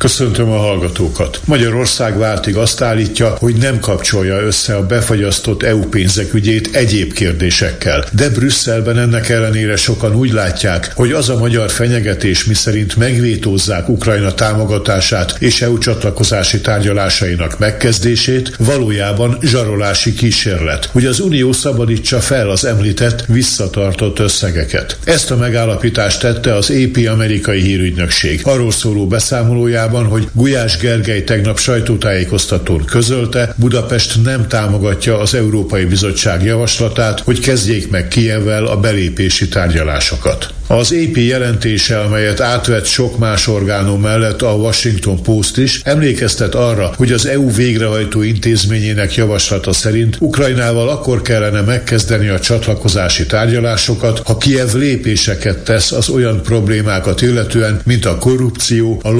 Köszöntöm a hallgatókat. Magyarország váltig azt állítja, hogy nem kapcsolja össze a befagyasztott EU pénzek ügyét egyéb kérdésekkel. De Brüsszelben ennek ellenére sokan úgy látják, hogy az a magyar fenyegetés, miszerint megvétózzák Ukrajna támogatását és EU csatlakozási tárgyalásainak megkezdését, valójában zsarolási kísérlet, hogy az Unió szabadítsa fel az említett visszatartott összegeket. Ezt a megállapítást tette az AP amerikai hírügynökség. Arról szóló beszámolójában, hogy Gulyás Gergely tegnap sajtótájékoztatón közölte, Budapest nem támogatja az Európai Bizottság javaslatát, hogy kezdjék meg Kijevvel a belépési tárgyalásokat. Az AP jelentése, amelyet átvett sok más orgánum mellett a Washington Post is, emlékeztet arra, hogy az EU végrehajtó intézményének javaslata szerint Ukrajnával akkor kellene megkezdeni a csatlakozási tárgyalásokat, ha Kiev lépéseket tesz az olyan problémákat illetően, mint a korrupció, a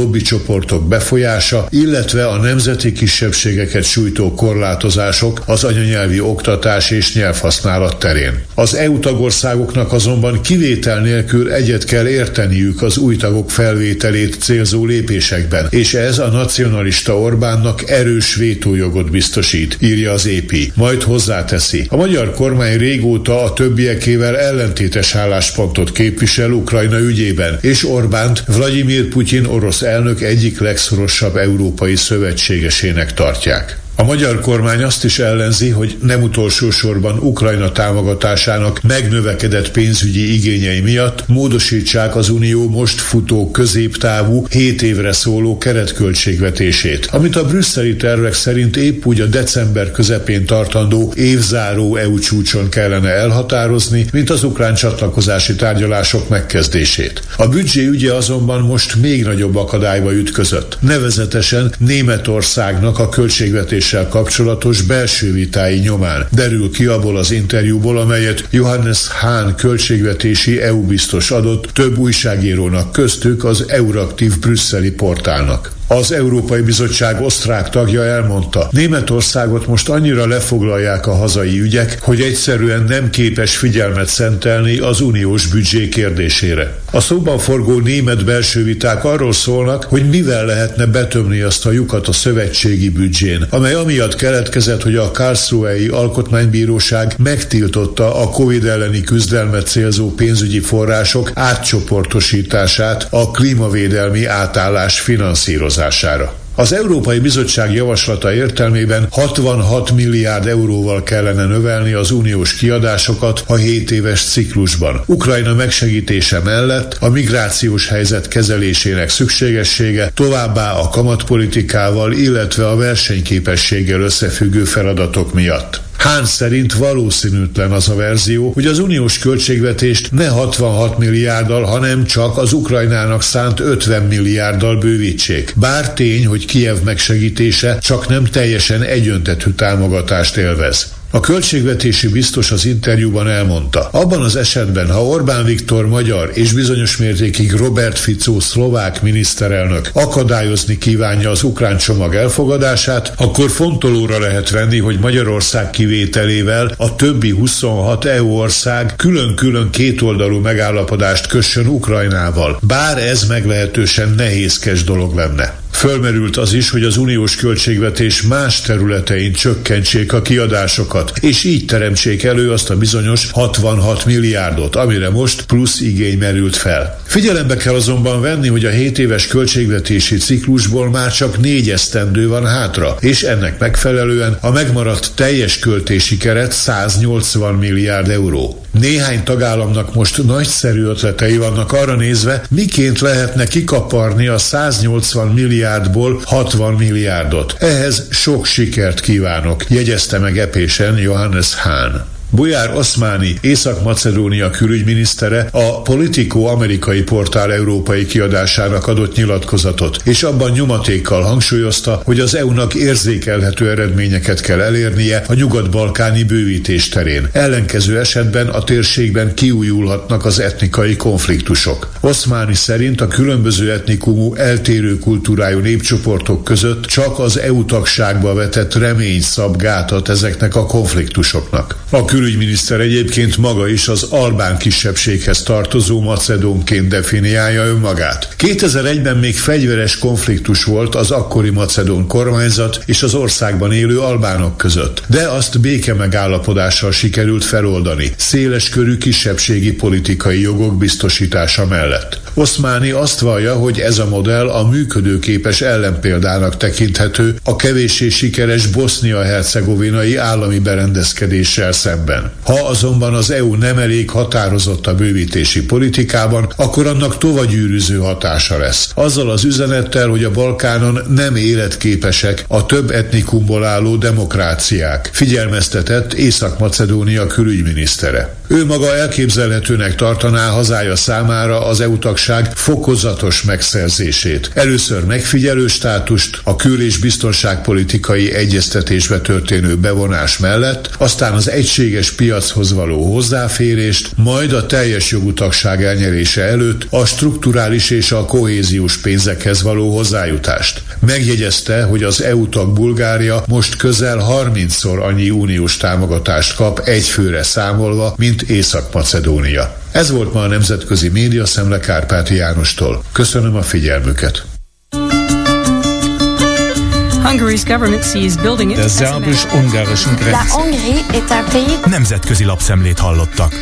lobbycsoportok befolyása, illetve a nemzeti kisebbségeket sújtó korlátozások az anyanyelvi oktatás és nyelvhasználat terén. Az EU tagországoknak azonban kivétel nélkül egyet kell érteniük az új tagok felvételét célzó lépésekben, és ez a nacionalista Orbánnak erős vétójogot biztosít, írja az EP. Majd hozzáteszi. A magyar kormány régóta a többiekével ellentétes álláspontot képvisel Ukrajna ügyében, és Orbánt Vladimir Putyin orosz elnök egyik legszorosabb európai szövetségesének tartják. A magyar kormány azt is ellenzi, hogy nem utolsó sorban Ukrajna támogatásának megnövekedett pénzügyi igényei miatt módosítsák az Unió most futó középtávú 7 évre szóló keretköltségvetését, amit a brüsszeli tervek szerint épp úgy a december közepén tartandó évzáró EU csúcson kellene elhatározni, mint az ukrán csatlakozási tárgyalások megkezdését. A büdzsé ügye azonban most még nagyobb akadályba ütközött, nevezetesen Németországnak a költségvetés kérdéssel kapcsolatos belső vitái nyomán. Derül ki abból az interjúból, amelyet Johannes Hahn költségvetési EU biztos adott több újságírónak köztük az Euraktív brüsszeli portálnak. Az Európai Bizottság osztrák tagja elmondta, Németországot most annyira lefoglalják a hazai ügyek, hogy egyszerűen nem képes figyelmet szentelni az uniós büdzsé kérdésére. A szóban forgó német belső viták arról szólnak, hogy mivel lehetne betömni azt a lyukat a szövetségi büdzsén, amely amiatt keletkezett, hogy a Karlsruhei Alkotmánybíróság megtiltotta a Covid elleni küzdelmet célzó pénzügyi források átcsoportosítását a klímavédelmi átállás finanszírozására finanszírozására. Az Európai Bizottság javaslata értelmében 66 milliárd euróval kellene növelni az uniós kiadásokat a 7 éves ciklusban. Ukrajna megsegítése mellett a migrációs helyzet kezelésének szükségessége továbbá a kamatpolitikával, illetve a versenyképességgel összefüggő feladatok miatt. Hán szerint valószínűtlen az a verzió, hogy az uniós költségvetést ne 66 milliárddal, hanem csak az Ukrajnának szánt 50 milliárddal bővítsék. Bár tény, hogy Kiev megsegítése csak nem teljesen egyöntetű támogatást élvez. A költségvetési biztos az interjúban elmondta, abban az esetben, ha Orbán Viktor magyar és bizonyos mértékig Robert Fico szlovák miniszterelnök akadályozni kívánja az ukrán csomag elfogadását, akkor fontolóra lehet venni, hogy Magyarország kivételével a többi 26 EU ország külön-külön kétoldalú megállapodást kössön Ukrajnával, bár ez meglehetősen nehézkes dolog lenne. Fölmerült az is, hogy az uniós költségvetés más területein csökkentsék a kiadásokat, és így teremtsék elő azt a bizonyos 66 milliárdot, amire most plusz igény merült fel. Figyelembe kell azonban venni, hogy a 7 éves költségvetési ciklusból már csak négy esztendő van hátra, és ennek megfelelően a megmaradt teljes költési keret 180 milliárd euró. Néhány tagállamnak most nagyszerű ötletei vannak arra nézve, miként lehetne kikaparni a 180 milliárdból 60 milliárdot. Ehhez sok sikert kívánok, jegyezte meg epésen Johannes Hahn. Bujár Oszmáni, Észak-Macedónia külügyminisztere a Politico amerikai portál európai kiadásának adott nyilatkozatot, és abban nyomatékkal hangsúlyozta, hogy az EU-nak érzékelhető eredményeket kell elérnie a nyugat-balkáni bővítés terén. Ellenkező esetben a térségben kiújulhatnak az etnikai konfliktusok. Oszmáni szerint a különböző etnikumú eltérő kultúrájú népcsoportok között csak az EU tagságba vetett remény szab gátat ezeknek a konfliktusoknak. A külügyminiszter egyébként maga is az albán kisebbséghez tartozó macedónként definiálja önmagát. 2001-ben még fegyveres konfliktus volt az akkori macedón kormányzat és az országban élő albánok között, de azt béke megállapodással sikerült feloldani, széles körű kisebbségi politikai jogok biztosítása mellett. Oszmáni azt vallja, hogy ez a modell a működőképes ellenpéldának tekinthető a kevéssé sikeres bosznia-hercegovinai állami berendezkedéssel szemben. Ha azonban az EU nem elég határozott a bővítési politikában, akkor annak tovagyűrűző hatása lesz. Azzal az üzenettel, hogy a Balkánon nem életképesek a több etnikumból álló demokráciák, figyelmeztetett Észak-Macedónia külügyminisztere. Ő maga elképzelhetőnek tartaná hazája számára az EU tagság fokozatos megszerzését. Először megfigyelő státust, a kül- és biztonságpolitikai egyeztetésbe történő bevonás mellett, aztán az egységes piachoz való hozzáférést, majd a teljes jogú tagság elnyerése előtt a strukturális és a kohéziós pénzekhez való hozzájutást. Megjegyezte, hogy az EU tag Bulgária most közel 30-szor annyi uniós támogatást kap egyfőre számolva, mint Észak-Macedónia. Ez volt ma a Nemzetközi Média Szemle Kárpáti Jánostól. Köszönöm a figyelmüket. Hungary's government sees building it Der as a szerbus-ungarischen La Grenze. Hongrie est un pays Nemzetközi lapszemlét hallottak.